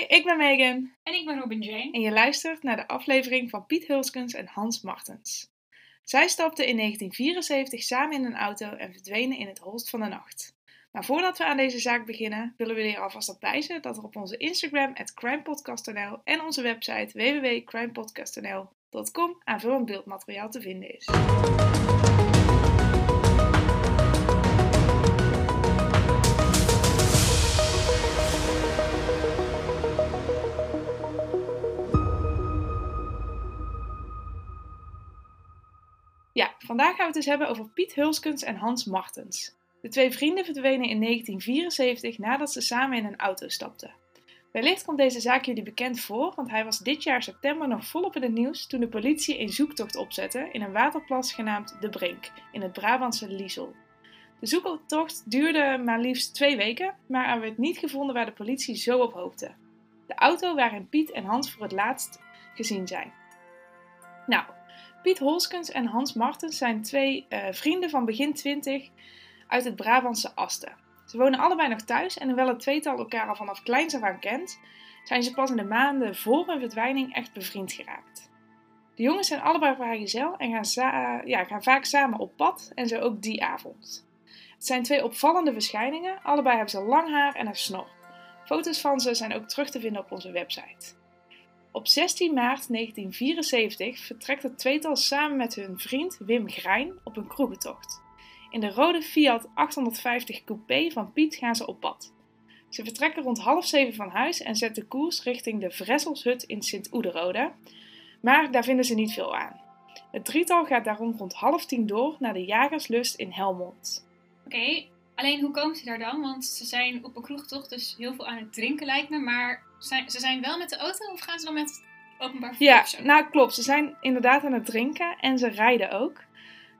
Hoi, ik ben Megan En ik ben Robin Jane. en je luistert naar de aflevering van Piet Hulskens en Hans Martens. Zij stapten in 1974 samen in een auto en verdwenen in het holst van de nacht. Maar voordat we aan deze zaak beginnen, willen we je alvast op wijzen dat er op onze Instagram crimepodcast.nl en onze website www.crimepodcast.nl.com aanvullend beeldmateriaal te vinden is. Vandaag gaan we het dus hebben over Piet Hulskens en Hans Martens. De twee vrienden verdwenen in 1974 nadat ze samen in een auto stapten. Wellicht komt deze zaak jullie bekend voor, want hij was dit jaar september nog volop in het nieuws toen de politie een zoektocht opzette in een waterplas genaamd De Brink in het Brabantse Liesel. De zoektocht duurde maar liefst twee weken, maar er werd niet gevonden waar de politie zo op hoopte. De auto waarin Piet en Hans voor het laatst gezien zijn. Nou, Piet Holskens en Hans Martens zijn twee eh, vrienden van begin 20 uit het Brabantse Asten. Ze wonen allebei nog thuis en hoewel het tweetal elkaar al vanaf kleins af aan kent, zijn ze pas in de maanden voor hun verdwijning echt bevriend geraakt. De jongens zijn allebei vrijgezel en gaan, gaan vaak samen op pad en zo ook die avond. Het zijn twee opvallende verschijningen, allebei hebben ze lang haar en een snor. Foto's van ze zijn ook terug te vinden op onze website. Op 16 maart 1974 vertrekt het tweetal samen met hun vriend Wim Grein op een kroegentocht. In de rode Fiat 850 Coupé van Piet gaan ze op pad. Ze vertrekken rond half zeven van huis en zetten koers richting de Vresselshut in Sint-Oederode, maar daar vinden ze niet veel aan. Het drietal gaat daarom rond half tien door naar de Jagerslust in Helmond. Oké, alleen hoe komen ze daar dan? Want ze zijn op een kroegtocht, dus heel veel aan het drinken lijkt me. Maar zijn, ze zijn wel met de auto of gaan ze dan met openbaar vervoer Ja, nou klopt. Ze zijn inderdaad aan het drinken en ze rijden ook.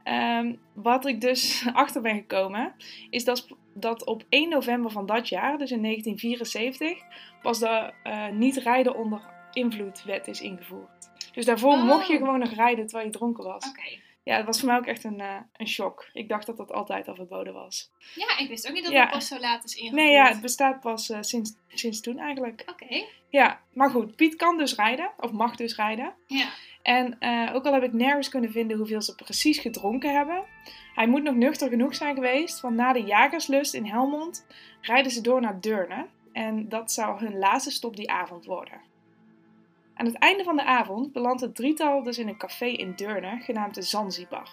Ehm, wat ik dus achter ben gekomen, is dat, dat op 1 november van dat jaar, dus in 1974, pas de eh, niet rijden onder invloed wet is ingevoerd. Dus daarvoor Oh. mocht je gewoon nog rijden terwijl je dronken was. Oké. Ja, dat was voor mij ook echt een, eh, een shock. Ik dacht dat dat altijd al verboden was. Ja, ik wist ook niet dat Ja. het pas zo laat is ingevoerd. Nee, ja, het bestaat pas eh, sinds, sinds toen eigenlijk. Oké, Ja, maar goed, Piet kan dus rijden, of mag dus rijden. ja. En eh, ook al heb ik nergens kunnen vinden hoeveel ze precies gedronken hebben, hij moet nog nuchter genoeg zijn geweest, want na de jagerslust in Helmond rijden ze door naar Deurne. En dat zou hun laatste stop die avond worden. Aan het einde van de avond belandt het drietal dus in een café in Deurne, genaamd de Zanzibar.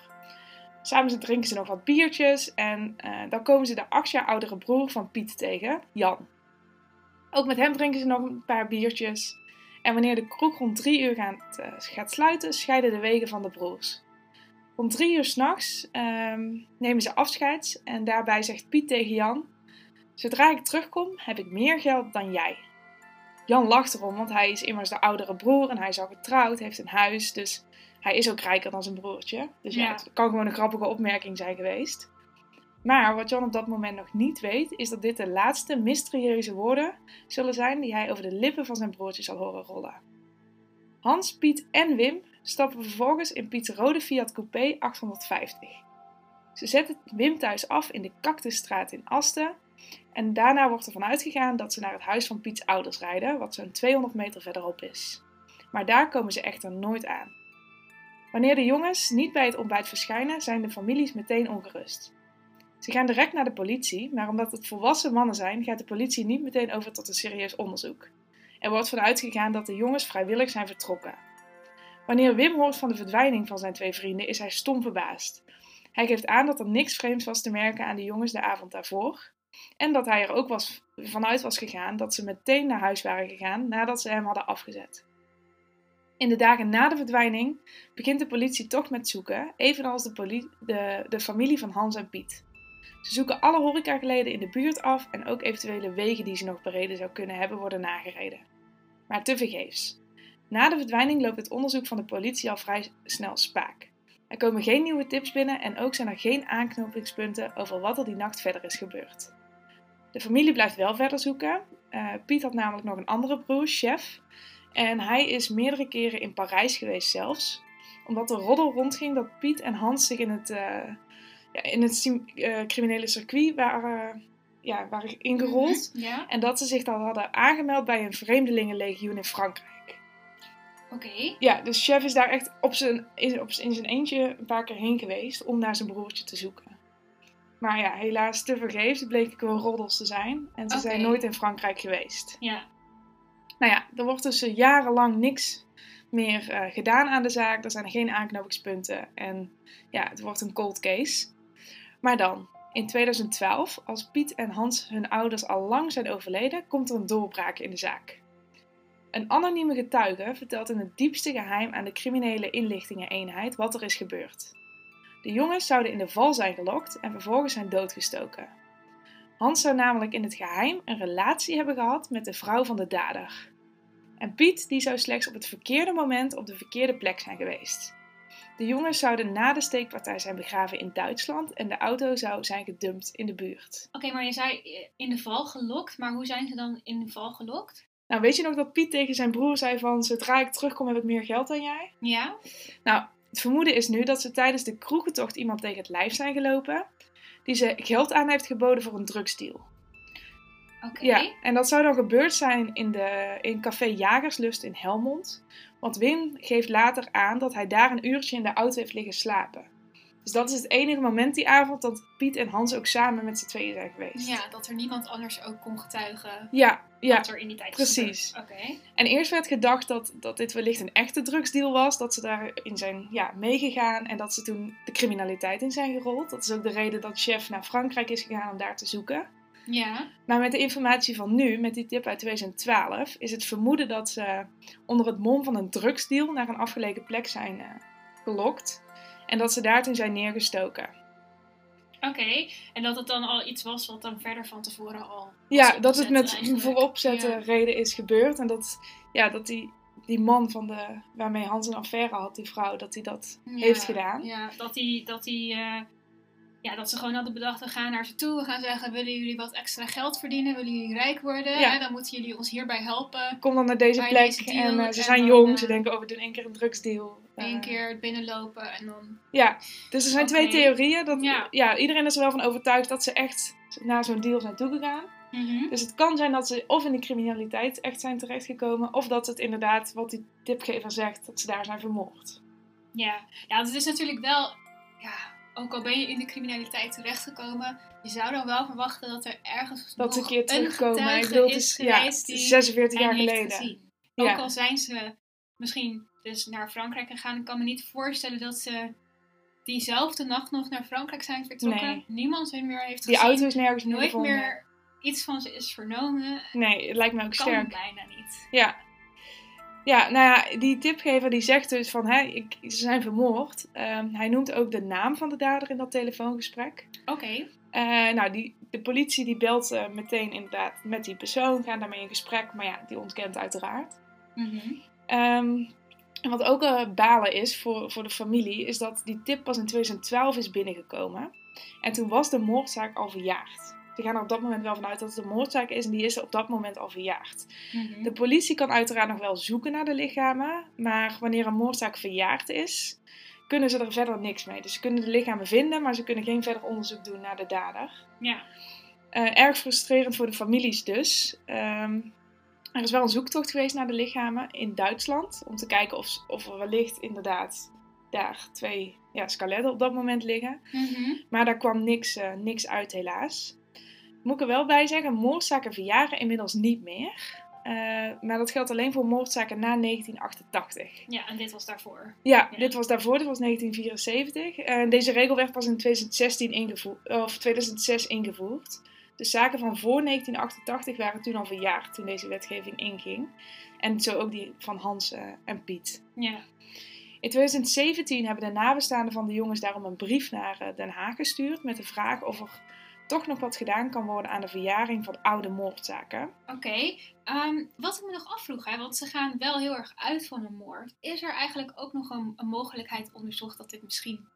Samen drinken ze nog wat biertjes en eh, dan komen ze de acht jaar oudere broer van Piet tegen, Jan. Ook met hem drinken ze nog een paar biertjes. En wanneer de kroeg rond drie uur gaat, eh, sluiten, scheiden de wegen van de broers. Om drie uur s'nachts ehm nemen ze afscheid en daarbij zegt Piet tegen Jan: Zodra ik terugkom, heb ik meer geld dan jij. Jan lacht erom, want hij is immers de oudere broer en hij is al getrouwd, heeft een huis, dus hij is ook rijker dan zijn broertje. Dus ja, Ja. het kan gewoon een grappige opmerking zijn geweest. Maar wat Jan op dat moment nog niet weet, is dat dit de laatste mysterieuze woorden zullen zijn die hij over de lippen van zijn broertje zal horen rollen. Hans, Piet en Wim stappen vervolgens in Piets rode Fiat Coupé 850. Ze zetten Wim thuis af in de Cactusstraat in Asten en daarna wordt ervan uitgegaan dat ze naar het huis van Piets ouders rijden, wat zo'n 200 meter verderop is. Maar daar komen ze echter nooit aan. Wanneer de jongens niet bij het ontbijt verschijnen, zijn de families meteen ongerust. Ze gaan direct naar de politie, maar omdat het volwassen mannen zijn, gaat de politie niet meteen over tot een serieus onderzoek. Er wordt vanuit gegaan dat de jongens vrijwillig zijn vertrokken. Wanneer Wim hoort van de verdwijning van zijn twee vrienden, is hij stom verbaasd. Hij geeft aan dat er niks vreemds was te merken aan de jongens de avond daarvoor. En dat hij er ook was, vanuit was gegaan dat ze meteen naar huis waren gegaan nadat ze hem hadden afgezet. In de dagen na de verdwijning begint de politie toch met zoeken, evenals de, de, de familie van Hans en Piet. Ze zoeken alle horecageleden in de buurt af en ook eventuele wegen die ze nog bereden zou kunnen hebben worden nagereden. Maar tevergeefs. Na de verdwijning loopt het onderzoek van de politie al vrij snel spaak. Er komen geen nieuwe tips binnen en ook zijn er geen aanknopingspunten over wat er die nacht verder is gebeurd. De familie blijft wel verder zoeken. Eh, Piet had namelijk nog een andere broer, Chef. En hij is meerdere keren in Parijs geweest zelfs. Omdat er roddel rondging dat Piet en Hans zich in het, eh, ja, in het eh, criminele circuit waren, ja, waren ingerold. Mhm, Ja, En dat ze zich dan hadden aangemeld bij een vreemdelingenlegioen in Frankrijk. oké. Ja, dus chef is daar echt op zijn, in, op, in zijn eentje een paar keer heen geweest om naar zijn broertje te zoeken. Maar ja, helaas te vergeefs. Het bleken gewoon roddels te zijn. En ze zijn nooit in Frankrijk geweest. Ja, Nou ja, er wordt dus eh, jarenlang niks meer eh, gedaan aan de zaak. Er zijn geen aanknopingspunten. En ja, het wordt een cold case. Maar dan, in 2012, als Piet en Hans hun ouders al lang zijn overleden, komt er een doorbraak in de zaak. Een anonieme getuige vertelt in het diepste geheim aan de criminele inlichtingeneenheid wat er is gebeurd. De jongens zouden in de val zijn gelokt en vervolgens zijn doodgestoken. Hans zou namelijk in het geheim een relatie hebben gehad met de vrouw van de dader. En Piet die zou slechts op het verkeerde moment op de verkeerde plek zijn geweest. De jongens zouden na de steekpartij zijn begraven in Duitsland en de auto zou zijn gedumpt in de buurt. oké, maar je zei eh, in de val gelokt, maar hoe zijn ze dan in de val gelokt? Nou, weet je nog dat Piet tegen zijn broer zei van zodra ik terugkom heb ik meer geld dan jij? Ja, Nou, het vermoeden is nu dat ze tijdens de kroegentocht iemand tegen het lijf zijn gelopen die ze geld aan heeft geboden voor een drugsdeal. oké. Ja, en dat zou dan gebeurd zijn in, de, in café Jagerslust in Helmond. Want Wim geeft later aan dat hij daar een uurtje in de auto heeft liggen slapen. Dus dat is het enige moment die avond dat Piet en Hans ook samen met z'n tweeën zijn geweest. Ja, dat er niemand anders ook kon getuigen ja, ja. er in die tijd precies. Oké. En eerst werd gedacht dat, dat dit wellicht een echte drugsdeal was. Dat ze daarin zijn ja, meegegaan en dat ze toen de criminaliteit in zijn gerold. Dat is ook de reden dat chef naar Frankrijk is gegaan om daar te zoeken. Ja, Maar met de informatie van nu, met die tip uit 2012, is het vermoeden dat ze onder het mom van een drugsdeal naar een afgelegen plek zijn eh, gelokt. En dat ze daar toen zijn neergestoken. oké. En dat het dan al iets was wat dan verder van tevoren al. Ja, dat het met eigenlijk. vooropzetten Ja. reden is gebeurd. En dat, ja, dat die, die man van de, waarmee Hans een affaire had, die vrouw, dat hij dat Ja, heeft gedaan. Ja, dat die, dat die, eh, ja, dat ze gewoon hadden bedacht, we gaan naar ze toe, we gaan zeggen, willen jullie wat extra geld verdienen, willen jullie rijk worden, Ja. Dan moeten jullie ons hierbij helpen. Kom dan naar deze plek deze en eh, ze en zijn dan, jong, eh, ze denken, oh we doen één keer een drugsdeal. Eén Eh, keer binnenlopen en dan... Ja, dus er zijn twee theorieën. Dat, ja. Ja. iedereen is er wel van overtuigd dat ze echt naar zo'n deal zijn toegegaan. Mhm. Dus het kan zijn dat ze of in de criminaliteit echt zijn terechtgekomen, of dat het inderdaad, wat die tipgever zegt, dat ze daar zijn vermoord. Ja, ja, het is natuurlijk wel, ja, ook al ben je in de criminaliteit terechtgekomen, je zou dan wel verwachten dat er ergens Dat ze nog een keer terugkomen. getuige Ik bedoel, het is is ja, geweest die 46 jaar geleden. Ja. Ook al zijn ze misschien dus naar Frankrijk gegaan, ik kan me niet voorstellen dat ze diezelfde nacht nog naar Frankrijk zijn vertrokken. Nee. Niemand hun meer heeft Die gezien. auto is nergens meer nooit gevonden. meer iets van ze is vernomen. Nee, het lijkt me ook Kan sterk. bijna niet. Ja. Ja, nou ja, die tipgever die zegt dus van, hè, ik, ze zijn vermoord. Ehm, hij noemt ook de naam van de dader in dat telefoongesprek. Oké. Eh, nou, die, de politie die belt eh, meteen inderdaad met die persoon, gaan daarmee in gesprek, maar ja, die ontkent uiteraard. Mhm. Ehm, en wat ook eh, balen is voor, voor de familie, is dat die tip pas in 2012 is binnengekomen. En toen was de moordzaak al verjaagd. Ze gaan er op dat moment wel vanuit dat het een moordzaak is en die is op dat moment al verjaagd. Mhm. De politie kan uiteraard nog wel zoeken naar de lichamen, maar wanneer een moordzaak verjaagd is, kunnen ze er verder niks mee. Dus ze kunnen de lichamen vinden, maar ze kunnen geen verder onderzoek doen naar de dader. Ja. Eh, erg frustrerend voor de families dus. Ehm, er is wel een zoektocht geweest naar de lichamen in Duitsland. Om te kijken of, of er wellicht inderdaad daar twee ja, skeletten op dat moment liggen. Mhm. Maar daar kwam niks, eh, niks uit helaas. Moet ik er wel bij zeggen, moordzaken verjaren inmiddels niet meer. Eh, maar dat geldt alleen voor moordzaken na 1988. Ja, en dit was daarvoor. Ja, Ja. dit was daarvoor, dit was 1974. En deze regel werd pas in 2016 ingevoerd, of 2006 ingevoerd. De zaken van voor 1988 waren toen al verjaard toen deze wetgeving inging. En zo ook die van Hans eh, en Piet. Ja. In 2017 hebben de nabestaanden van de jongens daarom een brief naar eh, Den Haag gestuurd met de vraag of er toch nog wat gedaan kan worden aan de verjaring van oude moordzaken. Oké, ehm, wat ik me nog afvroeg, hè, want ze gaan wel heel erg uit van een moord. Is er eigenlijk ook nog een, een mogelijkheid onderzocht dat dit misschien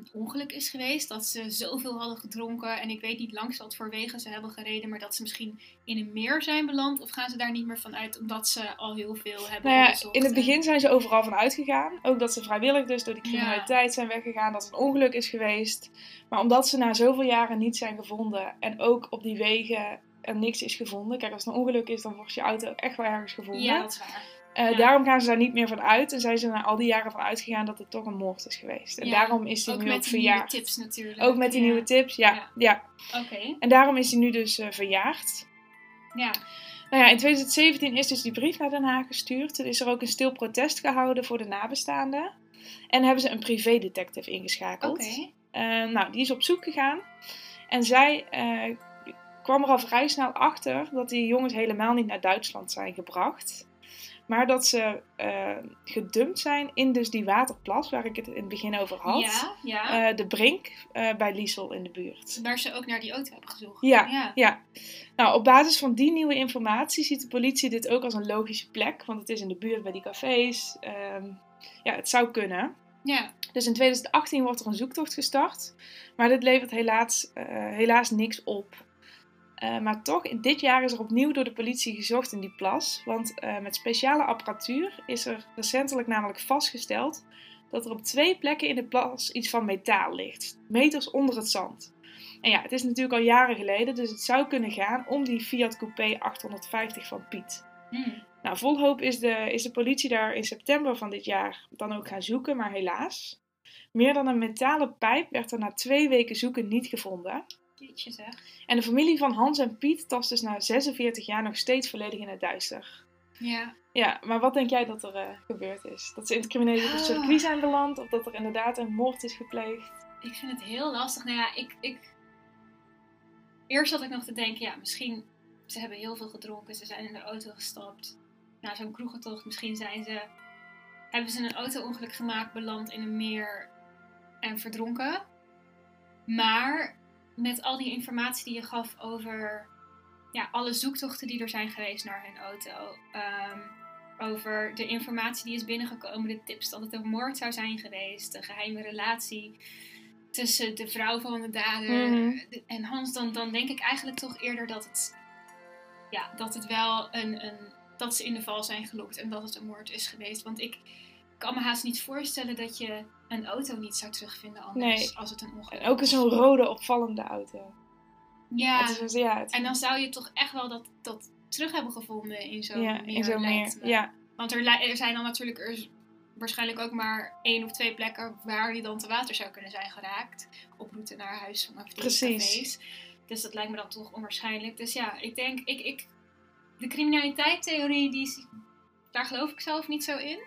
een ongeluk is geweest. Dat ze zoveel hadden gedronken. En ik weet niet langs wat voor wegen ze hebben gereden. Maar dat ze misschien in een meer zijn beland. Of gaan ze daar niet meer van uit omdat ze al heel veel hebben Nou ja, in het begin zijn ze overal van uitgegaan. Ook dat ze vrijwillig dus door die criminaliteit zijn weggegaan. Dat het een ongeluk is geweest. Maar omdat ze na zoveel jaren niet zijn gevonden. En ook op die wegen er niks is gevonden. Kijk, als het een ongeluk is, dan wordt je auto echt wel ergens gevonden. Ja, dat is waar. Eh, ja. Daarom gaan ze daar niet meer van uit. En zijn ze na al die jaren van uitgegaan dat het toch een moord is geweest. En Ja, daarom is hij Ook nu ook met die nieuwe tips natuurlijk. Ook met die Ja. nieuwe tips, ja. Ja. Oké, En daarom is hij nu dus eh, verjaard. ja. Nou ja, in 2017 is dus die brief naar Den Haag gestuurd. Er is er ook een stil protest gehouden voor de nabestaanden. En hebben ze een privédetective ingeschakeld. Oké. Eh, nou, die is op zoek gegaan. En zij kwam er al vrij snel achter dat die jongens helemaal niet naar Duitsland zijn gebracht. Maar dat ze eh, gedumpt zijn in dus die waterplas waar ik het in het begin over had. Ja, ja. Eh, de Brink eh, bij Liesel in de buurt. Waar ze ook naar die auto hebben gezocht. Ja, ja. ja. Nou, op basis van die nieuwe informatie ziet de politie dit ook als een logische plek. Want het is in de buurt bij die cafés. Ehm, ja, het zou kunnen. Ja. Dus in 2018 wordt er een zoektocht gestart. Maar dit levert helaas, helaas niks op. Eh, maar toch, dit jaar is er opnieuw door de politie gezocht in die plas. Want eh, met speciale apparatuur is er recentelijk namelijk vastgesteld dat er op twee plekken in de plas iets van metaal ligt. Meters onder het zand. En ja, het is natuurlijk al jaren geleden, dus het zou kunnen gaan om die Fiat Coupé 850 van Piet. Hm. Nou, vol hoop is de, is de politie daar in september van dit jaar dan ook gaan zoeken, maar helaas. Meer dan een metalen pijp werd er na twee weken zoeken niet gevonden. Jeetje zeg. En de familie van Hans en Piet tast dus na 46 jaar nog steeds volledig in het duister. Ja. Ja, maar wat denk jij dat er eh, gebeurd is? Dat ze in het criminele Ah. circuit zijn beland? Of dat er inderdaad een moord is gepleegd? Ik vind het heel lastig. Nou ja, ik, ik... Eerst zat ik nog te denken, ja, misschien... Ze hebben heel veel gedronken, ze zijn in de auto gestapt. Na zo'n kroegentocht, misschien zijn ze... Hebben ze een auto-ongeluk gemaakt, beland in een meer en verdronken. Maar met al die informatie die je gaf over ja, alle zoektochten die er zijn geweest naar hun auto. ehm, over de informatie die is binnengekomen, de tips dat het een moord zou zijn geweest, de geheime relatie tussen de vrouw van de dader Mhm. en Hans, dan, dan denk ik eigenlijk toch eerder dat het, ja, dat het wel een, een, dat ze in de val zijn gelokt en dat het een moord is geweest. Want ik kan me haast niet voorstellen dat je een auto niet zou terugvinden anders Nee. als het een ongeluk En ook zo'n rode, opvallende auto. Ja, Het is, ja, het- en dan zou je toch echt wel dat, dat terug hebben gevonden in zo'n ja, meer, in zo'n meer. Ja, Want er, er zijn dan natuurlijk er waarschijnlijk ook maar één of twee plekken waar die dan te water zou kunnen zijn geraakt. Op route naar huis vanaf Precies. cafés. Dus dat lijkt me dan toch onwaarschijnlijk. Dus ja, ik denk, ik, ik, de criminaliteitstheorie, die, daar geloof ik zelf niet zo in.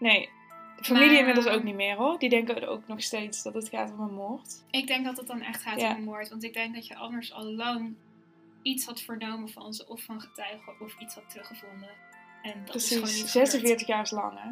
Nee. De familie Maar, inmiddels ook niet meer hoor. Die denken ook nog steeds dat het gaat om een moord. Ik denk dat het dan echt gaat Ja. om een moord. Want ik denk dat je anders al lang iets had vernomen van ze. Of van getuigen of iets had teruggevonden. En dat is gewoon Precies. niet 46 jaar is lang hè.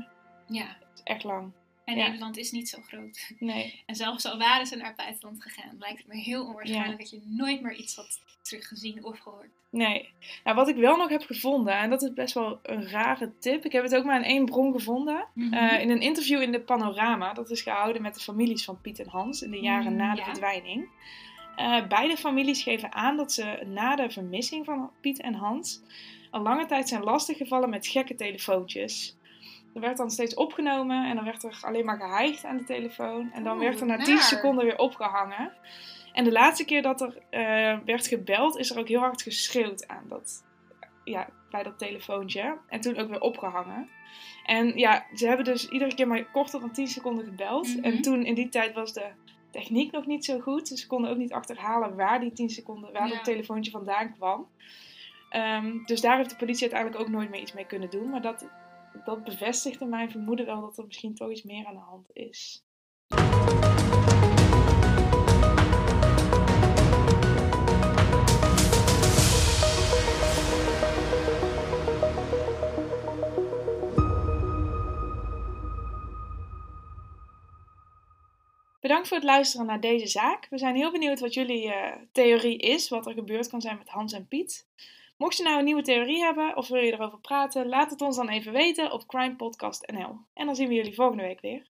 Ja, Dat is echt lang. En Ja. Nederland is niet zo groot. Nee. En zelfs al waren ze naar het buitenland gegaan, lijkt het me heel onwaarschijnlijk Ja. dat je nooit meer iets had teruggezien of gehoord. Nee. Nou, wat ik wel nog heb gevonden, en dat is best wel een rare tip. Ik heb het ook maar in één bron gevonden. Mhm. Eh, in een interview in de Panorama. Dat is gehouden met de families van Piet en Hans in de jaren Mm, na de ja. verdwijning. Eh, beide families geven aan dat ze na de vermissing van Piet en Hans al lange tijd zijn lastiggevallen met gekke telefoontjes. Er werd dan steeds opgenomen en dan werd er alleen maar geheigd aan de telefoon. En dan werd er na 10 naar. seconden weer opgehangen. En de laatste keer dat er eh, werd gebeld, is er ook heel hard geschreeuwd aan dat, ja, bij dat telefoontje. En toen ook weer opgehangen. En ja, ze hebben dus iedere keer maar korter dan 10 seconden gebeld. Mhm. En toen in die tijd was de techniek nog niet zo goed. Dus ze konden ook niet achterhalen waar die 10 seconden, waar Ja. dat telefoontje vandaan kwam. Ehm, dus daar heeft de politie uiteindelijk ook nooit meer iets mee kunnen doen. Maar dat, dat bevestigde mijn vermoeden wel dat er misschien toch iets meer aan de hand is. Bedankt voor het luisteren naar deze zaak. We zijn heel benieuwd wat jullie eh, theorie is, wat er gebeurd kan zijn met Hans en Piet. Mocht je nou een nieuwe theorie hebben of wil je erover praten, laat het ons dan even weten op Crime Podcast NL. En dan zien we jullie volgende week weer.